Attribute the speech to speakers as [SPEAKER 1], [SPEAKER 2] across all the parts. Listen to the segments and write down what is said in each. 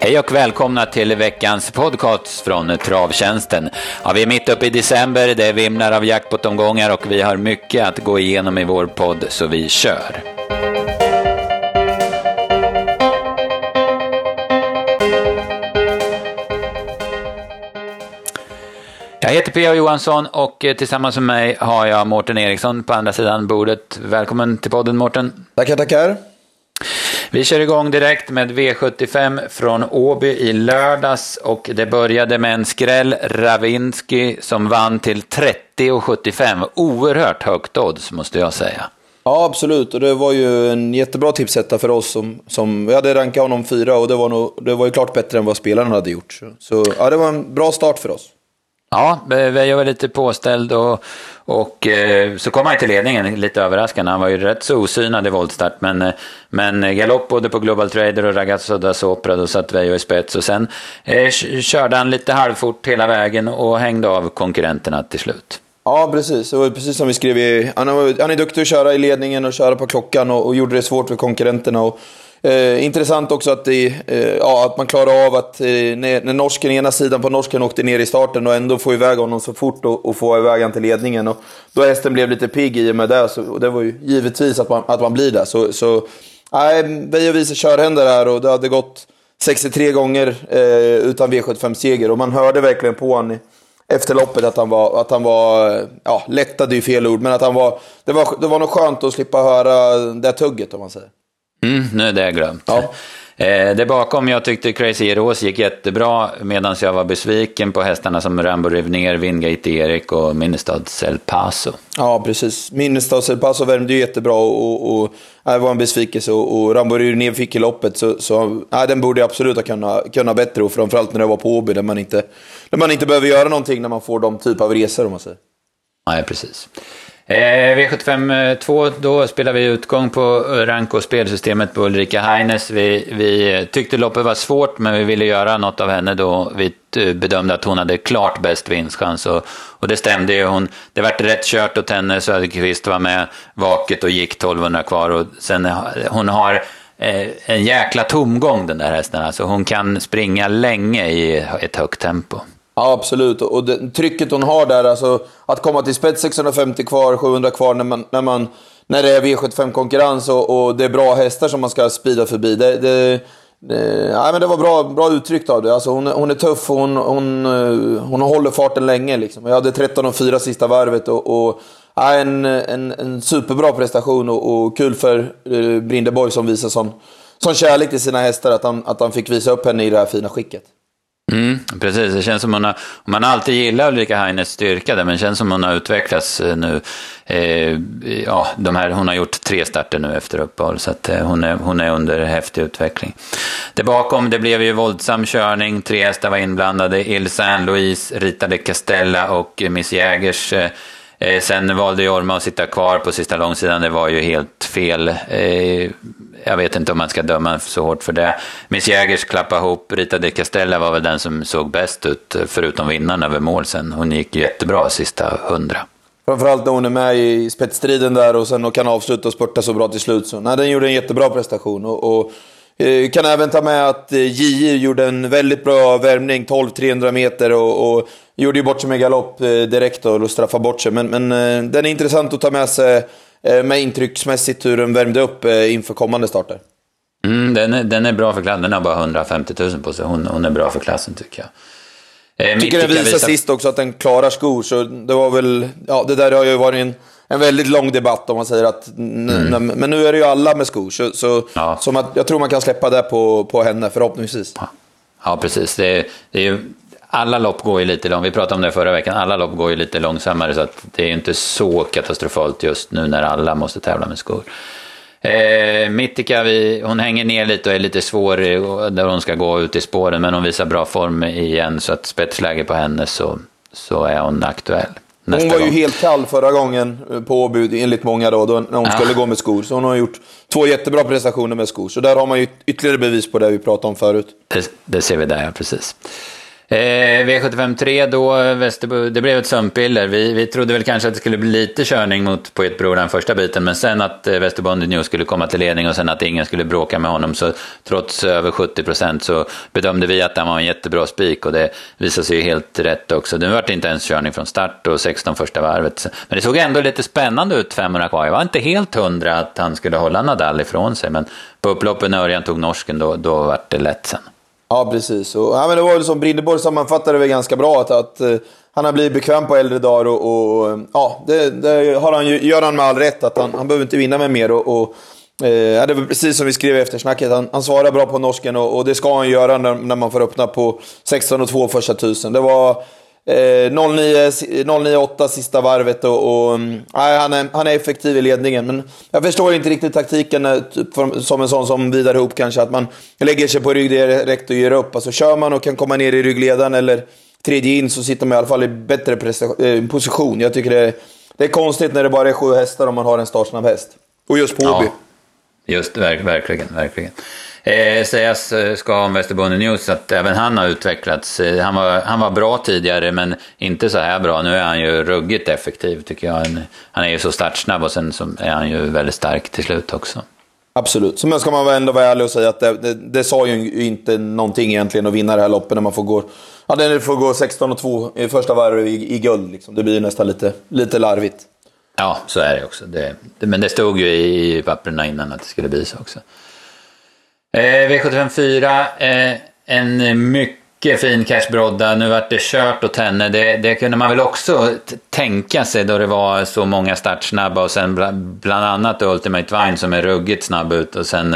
[SPEAKER 1] Hej och välkomna till veckans podcast från Travtjänsten. Ja, vi är mitt uppe i december, det vimlar av jackpot-omgångar och vi har mycket att gå igenom i vår podd, så vi kör. Jag heter P.A. Johansson och tillsammans med mig har jag Mårten Eriksson på andra sidan bordet. Välkommen till podden Mårten.
[SPEAKER 2] Tackar, tackar.
[SPEAKER 1] Vi kör igång direkt med V75 från Åby i lördags och det började med en skräll, Ravinski, som vann till 30,75. Oerhört högt odds måste jag säga.
[SPEAKER 2] Ja, absolut. Och det var ju en jättebra tipsetta för oss. Som, som, vi hade rankat honom fyra och det var, nog, det var ju klart bättre än vad spelarna hade gjort. Så ja, det var en bra start för oss.
[SPEAKER 1] Ja, Veijo var lite påställd och, och eh, så kom han till ledningen lite överraskande. Han var ju rätt så osynad i voltstart men, eh, men galopp både på Global Trader och Ragazzo da Sopra då satt Veijo i spets och sen eh, körde han lite halvfort hela vägen och hängde av konkurrenterna till slut.
[SPEAKER 2] Ja, precis. Det var precis som vi skrev i... Han, han är duktig att köra i ledningen och köra på klockan och, och gjorde det svårt för konkurrenterna. Och, Eh, intressant också att, det, eh, ja, att man klarar av att eh, när, när norsken, ena sidan på norsken åkte ner i starten och ändå få iväg honom så fort och, och få iväg honom till ledningen. Och då hästen blev lite pigg i och med det. Så, och det var ju givetvis att man, att man blir där. Så, så nej, Beijer visar körhänder här och det hade gått 63 gånger eh, utan V75-seger. Och man hörde verkligen på honom efter loppet att han var, att han var ja, lättad är ju fel ord, men att han var, det var, det var nog skönt att slippa höra det tugget om man säger.
[SPEAKER 1] Mm, nu är det glömt. Ja. Eh, det bakom, jag tyckte Crazy Heroes gick jättebra medan jag var besviken på hästarna som Rambo Rivner, Wingate Erik och Minnestads El Paso.
[SPEAKER 2] Ja, precis. Minnestads El Paso värmde ju jättebra och, och, det var en besvikelse. Och, och Rambo Rivner fick i loppet, så, så ja, den borde absolut ha kunnat, kunnat bättre. Och framförallt när det var på Åby, där man, inte, där man inte behöver göra någonting när man får de typ av resor, om man säger.
[SPEAKER 1] Nej, precis. Eh, V75 2, då spelar vi utgång på Ranko spelsystemet på Ulrika Heines. Vi, vi tyckte loppet var svårt, men vi ville göra något av henne då vi eh, bedömde att hon hade klart bäst vinstchans. Och, och det stämde ju. Hon, det vart rätt kört åt henne. Söderqvist var med vaket och gick 1200 kvar. Och sen, eh, hon har eh, en jäkla tomgång den där hästen. Alltså hon kan springa länge i ett högt tempo.
[SPEAKER 2] Ja, absolut. Och det, trycket hon har där, alltså att komma till spets 650 kvar, 700 kvar när, man, när, man, när det är V75-konkurrens och, och, det är bra hästar som man ska speeda förbi. Det, det, det, ja, men det var bra, bra uttryckt av det. Alltså hon, hon är tuff och hon, hon, eh, hon håller farten länge. Liksom. Jag hade 13 och 4 sista varvet och, och ja, en, en, en superbra prestation och, och kul för eh, Brindeborg som visar sån, sån kärlek till sina hästar att han, att han fick visa upp henne i det här fina skicket.
[SPEAKER 1] Mm, precis, det känns som hon har, man har alltid gillat Ulrika Heines styrka där, men det känns som hon har utvecklats eh, nu. Eh, ja, de här, hon har gjort tre starter nu efter uppehåll, så att, eh, hon, är, hon är under häftig utveckling. Det bakom, det blev ju våldsam körning, tre hästar var inblandade, Il Saint Louise ritade Castella och Miss Jägers eh, Eh, sen valde Jorma att sitta kvar på sista långsidan, det var ju helt fel. Eh, jag vet inte om man ska döma så hårt för det. Miss Jägers klappa ihop, Rita de Castella var väl den som såg bäst ut, eh, förutom vinnaren över mål sen. Hon gick jättebra sista hundra.
[SPEAKER 2] Framförallt när hon är med i spetsstriden där och sen kan avsluta och spurta så bra till slut. Så, nej, den gjorde en jättebra prestation. Och, och kan även ta med att eh, JJ gjorde en väldigt bra värmning, 12-300 meter och, och gjorde ju bort sig med galopp eh, direkt och straffade bort sig. Men, men den är intressant att ta med sig med intrycksmässigt hur den värmde upp inför kommande starter.
[SPEAKER 1] Mm, den, är, den är bra för klassen, den har bara 150 000 på sig. Hon, hon är bra för klassen tycker jag.
[SPEAKER 2] Jag tycker den visar visa... sist också att den klarar skor, så det var väl, ja det där har ju varit en en väldigt lång debatt om man säger att... Mm. Men nu är det ju alla med skor, så, så, ja. så man, jag tror man kan släppa det på, på henne förhoppningsvis.
[SPEAKER 1] Ja, ja precis. Det, det är ju, alla lopp går ju lite långsammare, vi pratade om det förra veckan, alla lopp går ju lite långsammare så att det är inte så katastrofalt just nu när alla måste tävla med skor. Eh, Mittika, vi, hon hänger ner lite och är lite svår där hon ska gå ut i spåren, men hon visar bra form igen så att spetsläge på henne så, så är hon aktuell.
[SPEAKER 2] Hon var gång. ju helt kall förra gången eh, på Åby, enligt många då, då när hon ja. skulle gå med skor. Så hon har gjort två jättebra prestationer med skor. Så där har man ju ytterligare bevis på det vi pratade om förut.
[SPEAKER 1] Det, det ser vi där, ja, precis. Eh, V75 3 då, Västerbo, det blev ett sömnpiller. Vi, vi trodde väl kanske att det skulle bli lite körning mot Poetbro den första biten, men sen att eh, Västerbo News skulle komma till ledning och sen att ingen skulle bråka med honom, så trots över 70 procent så bedömde vi att han var en jättebra spik och det visade sig ju helt rätt också. Det var inte ens körning från start och 16 första varvet. Men det såg ändå lite spännande ut 500 kvar. Jag var inte helt hundra att han skulle hålla Nadal ifrån sig, men på upploppet när Örjan tog norsken, då, då var det lätt sen.
[SPEAKER 2] Ja, precis. Och, ja, men det var väl som Brindeborg sammanfattade det ganska bra, att, att uh, han har blivit bekväm på äldre dagar och, och eh, ja, det, det, har han, gör han med all rätt. Att han, han behöver inte vinna med mer. Och, och eh, ja, det var precis som vi skrev i eftersnacket, han, han svarar bra på norsken och, och det ska han göra när, när man får öppna på 16 och 2 första tusen. Det var Eh, 09-8 sista varvet och, och mm, nej, han, är, han är effektiv i ledningen. Men jag förstår inte riktigt taktiken eh, typ, som en sån som Vidar Hoop kanske, att man lägger sig på rygg direkt och ger upp. Alltså kör man och kan komma ner i ryggledaren eller tredje in så sitter man i alla fall i bättre eh, position. Jag tycker det är, det är konstigt när det bara är sju hästar om man har en startsnabb häst. Och just på Åby. Ja,
[SPEAKER 1] just verk, verkligen, verkligen. Eh, sägas eh, ska om Västerbotten News att även han har utvecklats. Eh, han var, han var bra tidigare men inte så här bra. Nu är han ju ruggigt effektiv tycker jag. Han är ju så startsnabb och sen är han ju väldigt stark till slut också.
[SPEAKER 2] Absolut. Men ska man väl ändå vara ärlig och säga att det, det, det sa ju inte någonting egentligen att vinna det här loppet när man får gå, ja, när får gå 16 och 2 i första varvet i, i guld. Liksom. Det blir nästan lite, lite larvigt.
[SPEAKER 1] Ja, så är det också. Det, men det stod ju i papperna innan att det skulle bli så också. Eh, V754, eh, en mycket fin cashbrodda. Nu vart det kört åt henne. Det, det, kunde man väl också tänka sig då det var så många startsnabba och sen bland annat Ultimate Vine som är ruggigt snabb ut och sen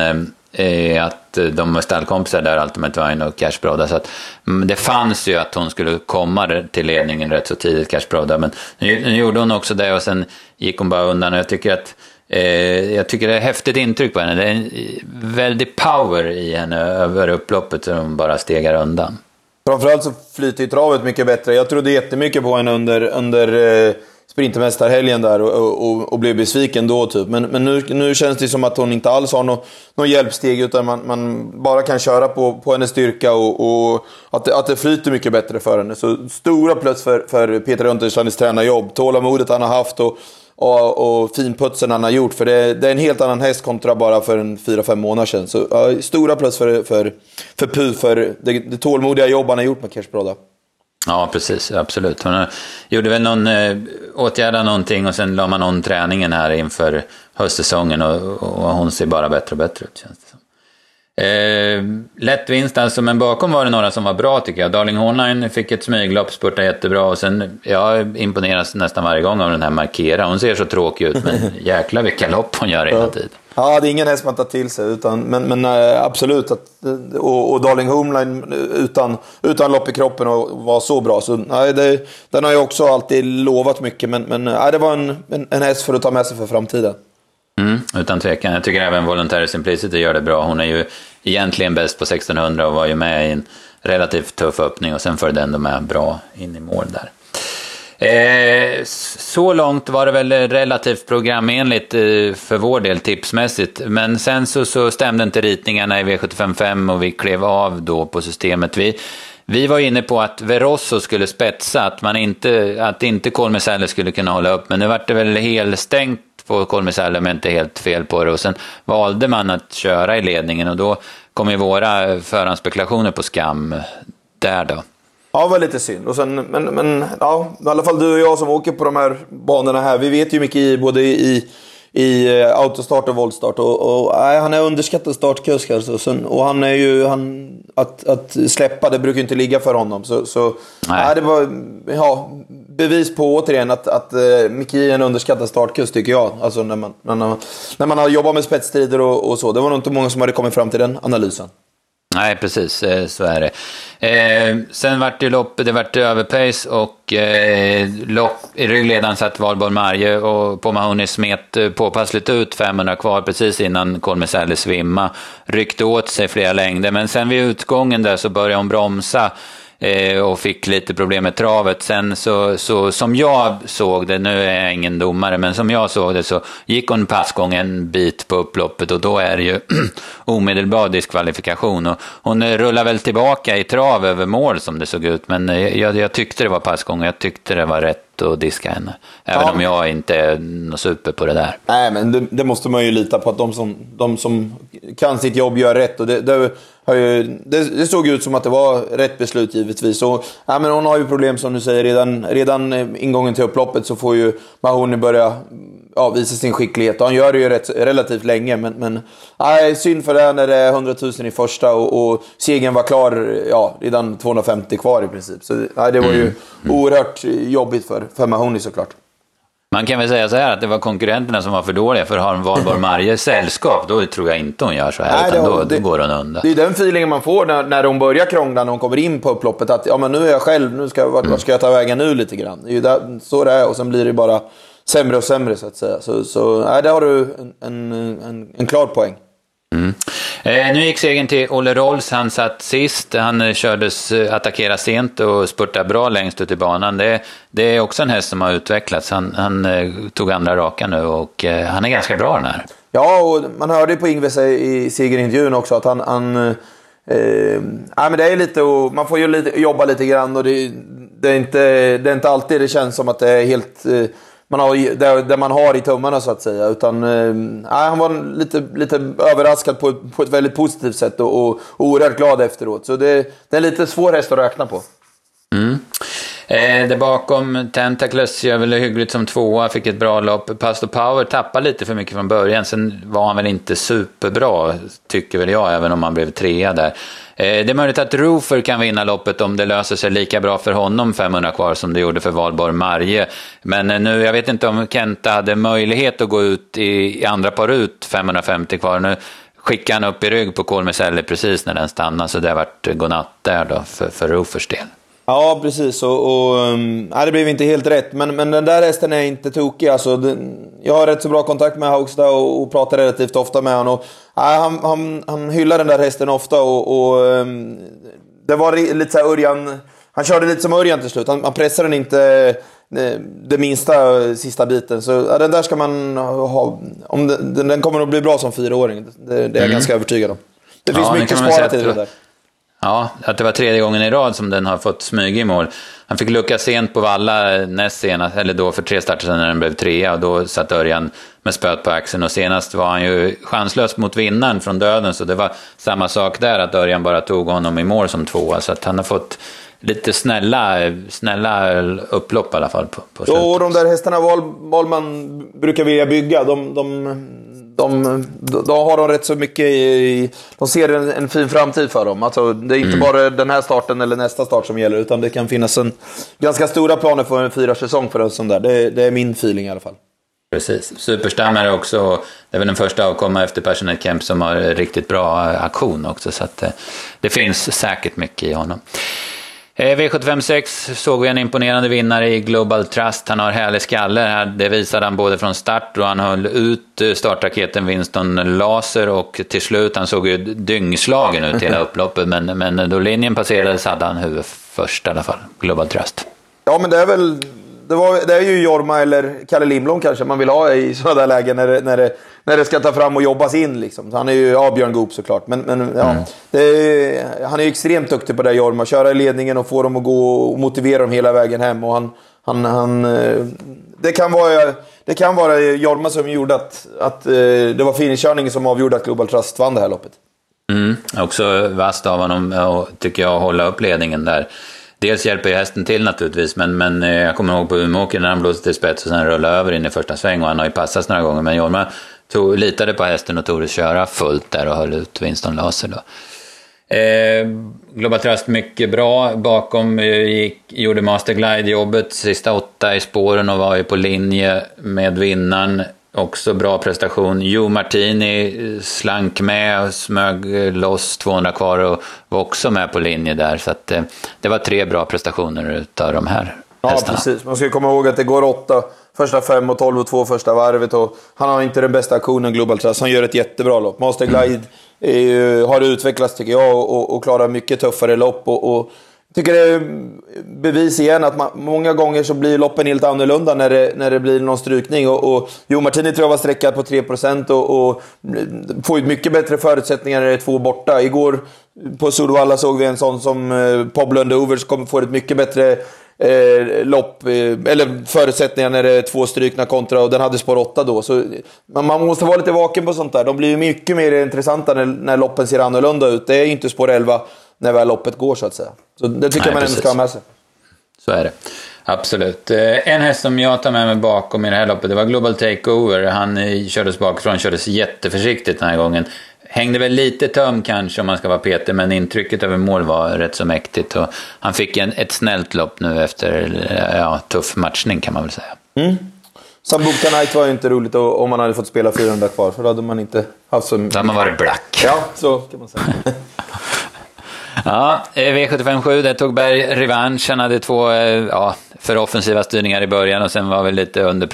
[SPEAKER 1] eh, att de är stallkompisar där, Ultimate Vine och Cashbrodda. Så att, mm, det fanns ju att hon skulle komma till ledningen rätt så tidigt, Cashbrodda. Men nu, nu gjorde hon också det och sen gick hon bara undan. Och jag tycker att Eh, jag tycker det är ett häftigt intryck på henne. Det är en eh, väldig power i henne över upploppet som hon bara stegar undan.
[SPEAKER 2] Framförallt så flyter ju travet mycket bättre. Jag trodde jättemycket på henne under, under eh, Sprintermästarhelgen där och, och, och, blev besviken då typ. Men, men nu, nu känns det som att hon inte alls har något nå hjälpsteg utan man, man, bara kan köra på, på hennes styrka och, och att, det, att det flyter mycket bättre för henne. Så stora plus för, för Peter Unterstrands tränarjobb. Tålamodet han har haft och och, och finputsen han har gjort. För det, det, är en helt annan häst kontra bara för en 4-5 månader sedan. Så ja, stora plus för, för, för Puh för det, det tålmodiga jobb han har gjort med Kersbroda.
[SPEAKER 1] Ja, precis. Absolut. Hon gjorde väl någon, eh, åtgärda någonting och sen la man om träningen här inför höstsäsongen och, och hon ser bara bättre och bättre ut känns det. Eh, lätt vinst alltså, men bakom var det några som var bra tycker jag. Darling Hornline fick ett smyglopp, spurtade jättebra och sen, jag imponeras nästan varje gång av den här Markera. Hon ser så tråkig ut, men jäkla vilka lopp hon gör hela tiden.
[SPEAKER 2] Ja, det är ingen häst man tar till sig, utan, men, men äh, absolut. Att, och, och Darling Homeline utan, utan lopp i kroppen och var så bra. Så, nej, det, den har ju också alltid lovat mycket, men, men nej, det var en, en, en häst för att ta med sig för framtiden.
[SPEAKER 1] Mm, utan tvekan. Jag tycker även Voluntary Simplicity gör det bra. Hon är ju egentligen bäst på 1600 och var ju med i en relativt tuff öppning och sen följde ändå med bra in i mål där. Eh, så långt var det väl relativt programenligt eh, för vår del tipsmässigt. Men sen så, så stämde inte ritningarna i V755 och vi klev av då på systemet. Vi, vi var inne på att Verosso skulle spetsa, att, man inte, att inte Kolmesäller skulle kunna hålla upp. Men nu vart det väl helstängt på Kolmesälle om jag inte helt fel på det. Och sen valde man att köra i ledningen och då kom ju våra förhandsspekulationer på skam där då.
[SPEAKER 2] Ja, det var lite synd. Och sen, men, men ja, i alla fall du och jag som åker på de här banorna här. Vi vet ju mycket i, både i, i eh, autostart och voltstart. Och, och nej, han är underskattad startkusk. Alltså. Och han är ju, han, att, att släppa det brukar inte ligga för honom. Så, så nej. det var ja, bevis på återigen att, att uh, Miki är en underskattad startkusk tycker jag. Alltså när man, när man, när man har jobbat med spetsstrider och, och så. Det var nog inte många som hade kommit fram till den analysen.
[SPEAKER 1] Nej, precis eh, så är det. Eh, sen vart det lopp, det vart överpace och eh, lopp, i ryggledaren satt Valborg Marje och på Mahoney smet eh, påpassligt ut 500 kvar precis innan Kolmeselli svimma. Ryckte åt sig flera längder, men sen vid utgången där så började hon bromsa och fick lite problem med travet. Sen så, så, som jag såg det, nu är jag ingen domare, men som jag såg det så gick hon passgång en bit på upploppet och då är det ju omedelbar diskvalifikation. Och hon rullar väl tillbaka i trav över mål som det såg ut, men jag, jag tyckte det var passgång och jag tyckte det var rätt att diska henne. Även ja. om jag inte är någon super på det där.
[SPEAKER 2] Nej, men det, det, måste man ju lita på att de som, de som kan sitt jobb gör rätt. Och det, det, det, det såg ut som att det var rätt beslut givetvis. Och, ja, men hon har ju problem som du säger. Redan, redan ingången till upploppet så får ju Mahoney börja ja, visa sin skicklighet. Och han gör det ju rätt, relativt länge. Men, men nej, synd för det när det är 100 000 i första och, och segern var klar ja, redan 250 kvar i princip. Så nej, det var ju mm. oerhört jobbigt för, för Mahoney såklart.
[SPEAKER 1] Man kan väl säga så här att det var konkurrenterna som var för dåliga, för har en Valborg Marje sällskap, då tror jag inte hon gör så här, Nej, utan då, det, då går hon undan.
[SPEAKER 2] Det är den feelingen man får när, när hon börjar krångla, när hon kommer in på upploppet, att ja, men nu är jag själv, nu ska, vart, vart ska jag ta vägen nu lite grann? Det är ju där, så det är, och sen blir det bara sämre och sämre så att säga. Så, så nej, där har du en, en, en, en klar poäng.
[SPEAKER 1] Mm. Eh, nu gick segern till Olle Rolls. Han satt sist. Han eh, kördes eh, attackerade sent och spurtade bra längst ut i banan. Det, det är också en häst som har utvecklats. Han, han eh, tog andra raka nu och eh, han är ganska bra den här.
[SPEAKER 2] Ja, och man hörde på Ingves i segerintervjun också att han... han eh, men det är lite och, man får ju lite, jobba lite grann och det, det, är inte, det är inte alltid det känns som att det är helt man har, det, det man har i tummarna så att säga. Utan, eh, han var lite, lite överraskad på, på ett väldigt positivt sätt och, och, och oerhört glad efteråt. Så det, det är en lite svår häst att räkna på.
[SPEAKER 1] Mm. Eh, där bakom Tentacles gör väl hyggligt som tvåa, fick ett bra lopp. Pastor Power tappade lite för mycket från början, sen var han väl inte superbra, tycker väl jag, även om han blev trea där. Eh, det är möjligt att Roofer kan vinna loppet om det löser sig lika bra för honom 500 kvar som det gjorde för Valborg Marje. Men eh, nu, jag vet inte om Kenta hade möjlighet att gå ut i, i andra par ut 550 kvar. Nu skickade han upp i rygg på Kolmeselli precis när den stannade, så det har varit godnatt där då för, för Roofers del.
[SPEAKER 2] Ja, precis. Och, och, nej, det blev inte helt rätt. Men, men den där hästen är inte tokig. Alltså, den, jag har rätt så bra kontakt med Haugstad och, och pratar relativt ofta med honom. Och, nej, han, han, han hyllar den där hästen ofta och, och um, det var lite så Örjan... Han körde lite som Örjan till slut. Han, han pressade den inte det, det minsta sista biten. Så ja, den där ska man ha. Om den, den kommer att bli bra som fyraåring. Det, det är jag mm. ganska övertygad om. Det finns ja, mycket sparat i det där.
[SPEAKER 1] Ja, att det var tredje gången i rad som den har fått smyga i mål. Han fick lucka sent på Valla näst senast, eller då för tre starter sedan när den blev trea och då satt Örjan med spöet på axeln och senast var han ju chanslös mot vinnaren från döden så det var samma sak där att Örjan bara tog honom i mål som tvåa så att han har fått lite snälla, snälla upplopp i alla fall. På, på
[SPEAKER 2] jo, och de där hästarna Wahlman brukar vilja bygga, de, de de, då har de rätt så mycket i, De ser en, en, fin framtid för dem. Alltså, det är inte mm. bara den här starten eller nästa start som gäller, utan det kan finnas en ganska stora planer för en fyra säsong för en sån där. Det, det är min feeling i alla fall.
[SPEAKER 1] Precis. Superstammare också. Det är väl den första avkomma efter Passionate Camp som har riktigt bra aktion också. Så att, det finns säkert mycket i honom. Eh, V756 såg vi en imponerande vinnare i Global Trust. Han har härlig skalle. Det visade han både från start och han höll ut eh, startraketen Winston Laser och till slut, han såg ju dyngslagen ut hela upploppet, men, men då linjen passerades hade han huvud först i alla fall, Global Trust.
[SPEAKER 2] Ja, men det är väl det, var, det är ju Jorma eller Kalle Limblom kanske man vill ha i sådana där lägen när det, när det, när det ska ta fram och jobbas in. Liksom. Han är ju, ja, Björn Goop såklart. Men, men ja, mm. är, han är ju extremt duktig på det Jorma. Köra i ledningen och få dem att gå och motivera dem hela vägen hem. Och han, han, han, eh, det, kan vara, det kan vara Jorma som gjorde att, att eh, det var finikörningen som avgjorde att Global Trust vann det här loppet.
[SPEAKER 1] Mm, också vasst av honom, tycker jag, att hålla upp ledningen där. Dels hjälper ju hästen till naturligtvis, men, men eh, jag kommer ihåg på Umeåker när han blåste till spets och sen rullade över in i första sväng och han har ju passats några gånger. Men Jorma tog, litade på hästen och tog det köra fullt där och höll ut Winston Laser då. Eh, Global Trust mycket bra. Bakom eh, gick, gjorde Masterglide jobbet sista åtta i spåren och var ju på linje med vinnaren. Också bra prestation. Jo Martini slank med och smög loss 200 kvar och var också med på linje där. Så att, eh, det var tre bra prestationer utav de här
[SPEAKER 2] Ja, hästarna. precis. Man ska komma ihåg att det går åtta första fem och tolv och två första varvet. Och han har inte den bästa aktionen Global Trust. Han gör ett jättebra lopp. Master Glide mm. ju, har utvecklats tycker jag och, och klarar mycket tuffare lopp. Och, och tycker det är bevis igen att man, många gånger så blir loppen helt annorlunda när det, när det blir någon strykning. Och, och Jo Martini tror jag var sträckad på 3% och, och får ju mycket bättre förutsättningar när det är två borta. Igår på Solvalla såg vi en sån som eh, Pablo Undover som kommer få ett mycket bättre eh, lopp, eh, eller förutsättningar när det är två strykna kontra och den hade spår 8 då. Så man, man måste vara lite vaken på sånt där. De blir ju mycket mer intressanta när, när loppen ser annorlunda ut. Det är ju inte spår 11 när väl loppet går så att säga. Så det tycker Nej, jag man ändå ska ha med sig.
[SPEAKER 1] Så är det. Absolut. Eh, en häst som jag tar med mig bakom i det här loppet, det var Global Takeover. Han eh, kördes bakifrån, kördes jätteförsiktigt den här gången. Hängde väl lite töm kanske om man ska vara Peter, men intrycket över mål var rätt så mäktigt. Och han fick en, ett snällt lopp nu efter eh, ja, tuff matchning kan man väl säga.
[SPEAKER 2] Mm. Sambuca Night var ju inte roligt om man hade fått spela 400 kvar, för då hade man inte haft så
[SPEAKER 1] mycket. Då hade man varit black.
[SPEAKER 2] Ja, så kan man säga.
[SPEAKER 1] Ja, eh, V757, där tog Berg revansch. Han hade två eh, ja, för offensiva styrningar i början och sen var väl lite under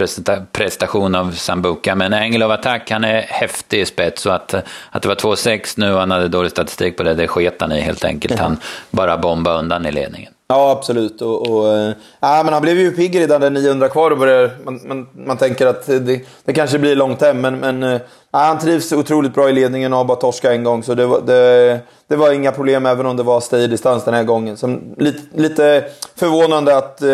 [SPEAKER 1] prestation av Sambuca. Men Angel of Attack, han är häftig i spets. Så att, att det var 2-6 nu och han hade dålig statistik på det, det sket han i helt enkelt. Han bara bombade undan i ledningen.
[SPEAKER 2] Ja, absolut. Och, och, äh, men han blev ju pigg redan där 900 kvar och började, man, man, man tänker att det, det kanske blir långt hem. Men, men äh, han trivs otroligt bra i ledningen och har bara torskat en gång. Så det var, det, det var inga problem även om det var stay-distans den här gången. Så, lite, lite förvånande att äh,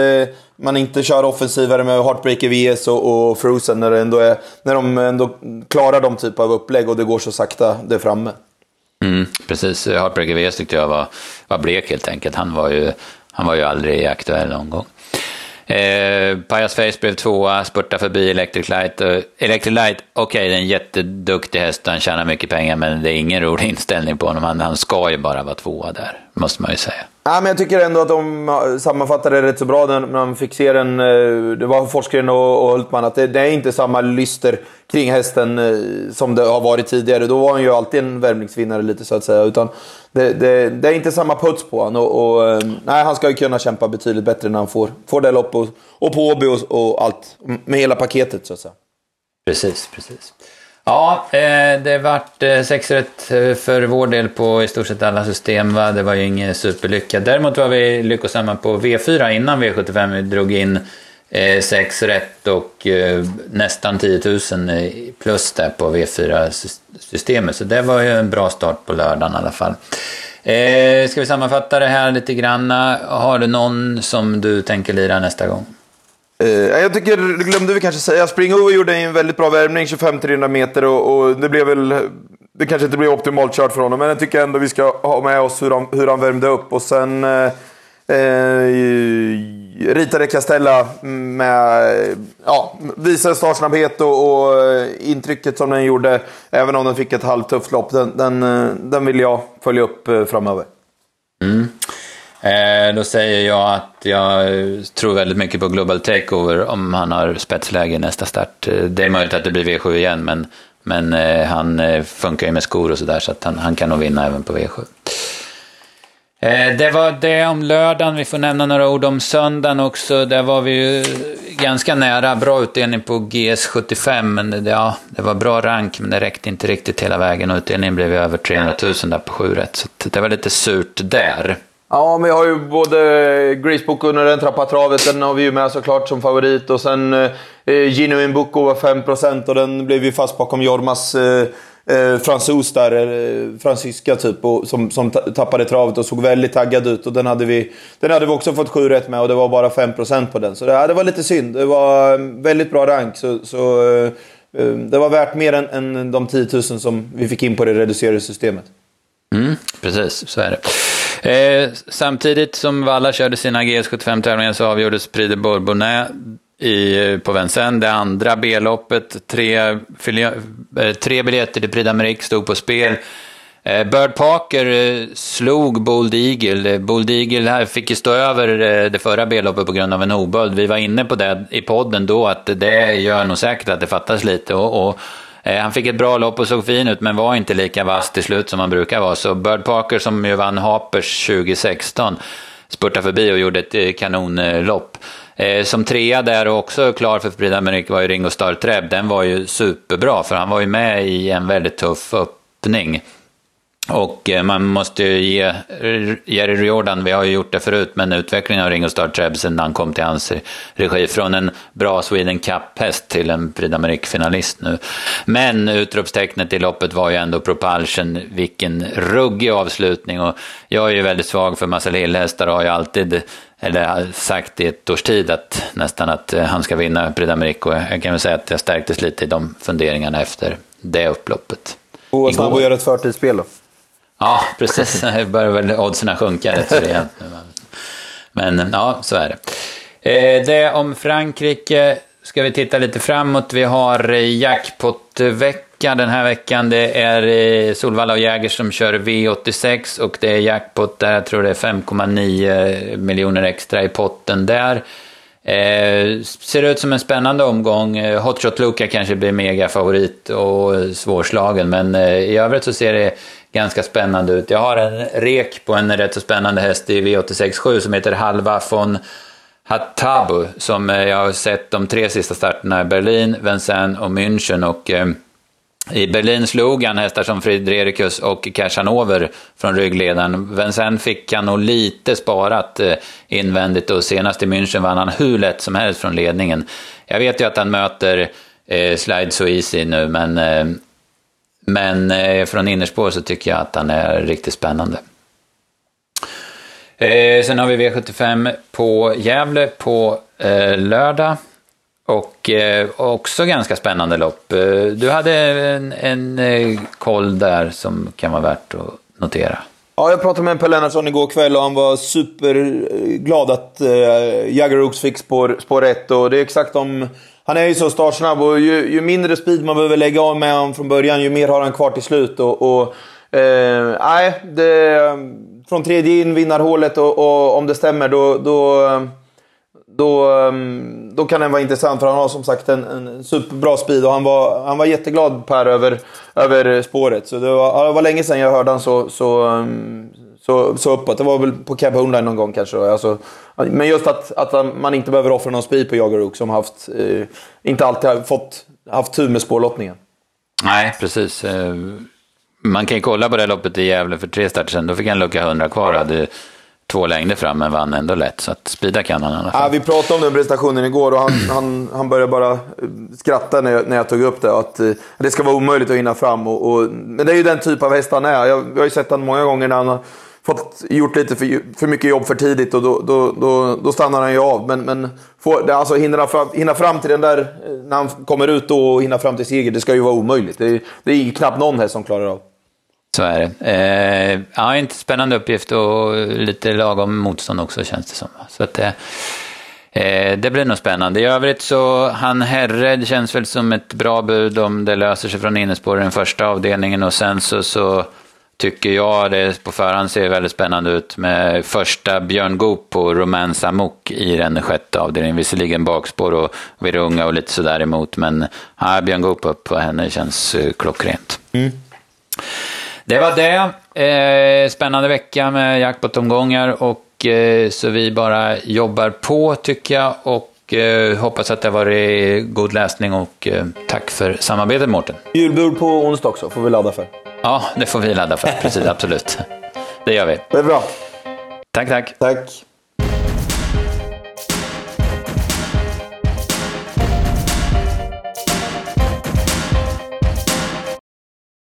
[SPEAKER 2] man inte kör offensivare med Heartbreaker VS och, och Frozen när, det ändå är, när de ändå klarar de typ av upplägg och det går så sakta där framme.
[SPEAKER 1] Mm, precis, Heartbreaker VS tyckte jag var, var blek helt enkelt. Han var ju han var ju aldrig aktuell någon gång. Eh, Pajas Face blev tvåa, spurtade förbi Electric Light. Uh, Electric Light, okej, okay, det är en jätteduktig häst, han tjänar mycket pengar, men det är ingen rolig inställning på honom. Han, han ska ju bara vara tvåa där, måste man ju säga.
[SPEAKER 2] Ja, men jag tycker ändå att de sammanfattade det rätt så bra när man fick se den. Eh, det var Forsgren och Hultman, att det, det är inte samma lyster kring hästen eh, som det har varit tidigare. Då var han ju alltid en värmningsvinnare lite så att säga. Utan det, det, det är inte samma puts på honom. Och, och, eh, nej, han ska ju kunna kämpa betydligt bättre när han får, får det lopp och, och på Åby och, och allt. Med hela paketet så att säga.
[SPEAKER 1] Precis, precis. Ja, eh, det vart eh, sex rätt eh, för vår del på i stort sett alla system. Va? Det var ju ingen superlycka. Däremot var vi lyckosamma på V4 innan V75. Vi drog in eh, sex rätt och eh, nästan 10 000 plus där på V4-systemet. Så det var ju en bra start på lördagen i alla fall. ska vi sammanfatta det här lite grann? Har du någon som du tänker lira nästa gång?
[SPEAKER 2] Uh, jag tycker, det glömde vi kanske säga, Springover gjorde en väldigt bra värmning, 25-300 meter och, och, det blev väl, det kanske inte blev optimalt kört för honom, men jag tycker ändå vi ska ha med oss hur han, hur han värmde upp. Och sen uh, uh, ritade Castella med, ja, visade startsnabbhet och, och intrycket som den gjorde, även om den fick ett halvtufft lopp. Den, den, den vill jag följa upp framöver.
[SPEAKER 1] Mm. Eh, då säger jag att jag tror väldigt mycket på Global Takeover om han har spetsläge i nästa start. Eh, det är möjligt att det blir V7 igen, men, men eh, han eh, funkar ju med skor och sådär så att han, han kan nog vinna även på V7. Eh, det var det om lördagen. Vi får nämna några ord om söndagen också. Där var vi ju ganska nära. Bra utdelning på GS75. Men det, ja, det var bra rank, men det räckte inte riktigt hela vägen. Och utdelningen blev över 300 000 där på 7 rätt. Så det var lite surt där.
[SPEAKER 2] Ja, men jag har ju både Greasebook under den trappa travet, den har vi ju med såklart som favorit. Och sen eh, eh Genuine Book var 5% och den blev ju fast bakom Jormas eh, eh, fransos där, eh, fransyska typ, och, som, som tappade travet och såg väldigt taggad ut. Och den hade vi, den hade vi också fått 7 rätt med och det var bara 5% på den. Så det, det var lite synd. Det var eh, väldigt bra rank. Så, så eh, eh, det var värt mer än, än de 10 000 som vi fick in på det reducerade systemet.
[SPEAKER 1] Mm, precis, så är det. Eh, samtidigt som Valla körde sina GS75-tävlingar så avgjordes Prix de Bourbonnais i, eh, på Vincennes, det andra B-loppet. Tre, eh, tre biljetter till Prix d'Amérique stod på spel. Eh, Bird Parker eh, slog Bold Eagle. Eh, Bold Eagle här fick ju stå över det förra B-loppet på grund av en oböld. Vi var inne på det i podden då, att det gör nog säkert att det fattas lite. och, och Eh, han fick ett bra lopp och såg fin ut, men var inte lika vass till slut som han brukar vara. Så Bird Parker, som ju vann Hapers 2016, spurtade förbi och gjorde ett eh, kanonlopp. Eh, som trea där och också klar för Prix d'Amérique var ju Ringo Starr Treb. Den var ju superbra, för han var ju med i en väldigt tuff öppning. Och eh, man måste ju ge Jerry Jordan, vi har ju gjort det förut, men utvecklingen av Ringo Starr Trebsen när han kom till hans regi, från en bra Sweden Cup-häst till en Prix d'Amérique-finalist nu. Men utropstecknet i loppet var ju ändå Propulsion, vilken ruggig avslutning. Och jag är ju väldigt svag för Marcel Hill-hästar och har ju alltid eller sagt i ett års tid att nästan att eh, han ska vinna Prix d'Amérique. Och jag kan väl säga att jag stärktes lite i de funderingarna efter det upploppet.
[SPEAKER 2] Och snabb att göra ett förtidsspel då?
[SPEAKER 1] Ja, precis. Nu börjar väl oddsen sjunka rätt rejält. Men ja, så är det. Eh, det om Frankrike ska vi titta lite framåt. Vi har eh, jackpot-vecka den här veckan. Det är eh, Solvalla och Jäger som kör V86 och det är jackpot där. Jag tror det är 5,9 miljoner extra i potten där. Eh, ser ut som en spännande omgång. Hotshot Luka kanske blir megafavorit och svårslagen, men eh, i övrigt så ser det ganska spännande ut. Jag har en rek på en rätt så spännande häst i V867 som heter Halva von Hattabu som eh, jag har sett de tre sista starterna i Berlin, Vincennes och München. Och, eh, i Berlin slog han hästar som Fredrikus och Cashanover från ryggledaren. Vincennes fick han nog lite sparat eh, invändigt och senast i München vann han hur lätt som helst från ledningen. Jag vet ju att han möter eh, Slide So Easy nu, men eh, men eh, från innerspår så tycker jag att han är riktigt spännande. Eh, sen har vi V75 på Gävle på eh, lördag. Och eh, också ganska spännande lopp. Eh, du hade en, en eh, koll där som kan vara värt att notera.
[SPEAKER 2] Ja, jag pratade med Per Lennartsson igår kväll och han var superglad att eh, Jagger fick spår, spår 1. Och det är exakt om han är ju så startsnabb och ju, ju, mindre speed man behöver lägga av med honom från början, ju mer har han kvar till slut. Och, och eh, nej, det, från tredje in, vinnarhålet och, och om det stämmer då, då, då, eh, då kan den vara intressant för han har som sagt en, en superbra speed och han var, han var jätteglad Per över, över spåret. Så det var, det var länge sedan jag hörde han så, så, eh, så, så uppåt. Det var väl på Cab Homeline någon gång kanske. Alltså, men just att, att man inte behöver offra någon speed på Jagaruk som haft, eh, inte alltid har fått, haft tur med spårlottningen.
[SPEAKER 1] Nej, precis. Eh, man kan ju kolla på det loppet i Gävle för tre starter sedan. Då fick han lucka 100 kvar och hade två längder fram, men vann ändå lätt. Så att speeda kan han i alla fall.
[SPEAKER 2] Ja, vi pratade om den prestationen igår och han, han, han började bara eh, skratta när jag, när jag tog upp det. Att eh, det ska vara omöjligt att hinna fram. Och, och, men det är ju den typ av häst han är. Jag, jag har ju sett honom många gånger när han har fått gjort lite för, för mycket jobb för tidigt och då, då, då, då stannar han ju av. Men, men får, alltså, hinna, fram, hinna fram till den där, eh, när han kommer ut och hinna fram till seger, det ska ju vara omöjligt. Det, det är knappt någon häst som klarar av.
[SPEAKER 1] Så är det. Eh, ja, inte spännande uppgift och lite lagom motstånd också känns det som. Så att, eh, eh, det blir nog spännande. I övrigt så, han herre, det känns väl som ett bra bud om det löser sig från innerspår i den första avdelningen och sen så, så tycker jag det på förhand ser väldigt spännande ut med första Björn Goop på Romansa Amok i den sjätte avdelningen. Visserligen bakspår och Virunga och lite sådär emot, men ja, Björn Goop upp på henne känns uh, klockrent. Mm. Det var det. Eh, spännande vecka med jackpot-omgångar och eh, så vi bara jobbar på tycker jag och eh, hoppas att det har varit god läsning och eh, tack för samarbetet Mårten.
[SPEAKER 2] Julbord på onsdag också, får vi ladda för.
[SPEAKER 1] Ja, det får vi ladda för. Precis, absolut. Det gör vi.
[SPEAKER 2] Det är bra.
[SPEAKER 1] Tack, tack.
[SPEAKER 2] Tack.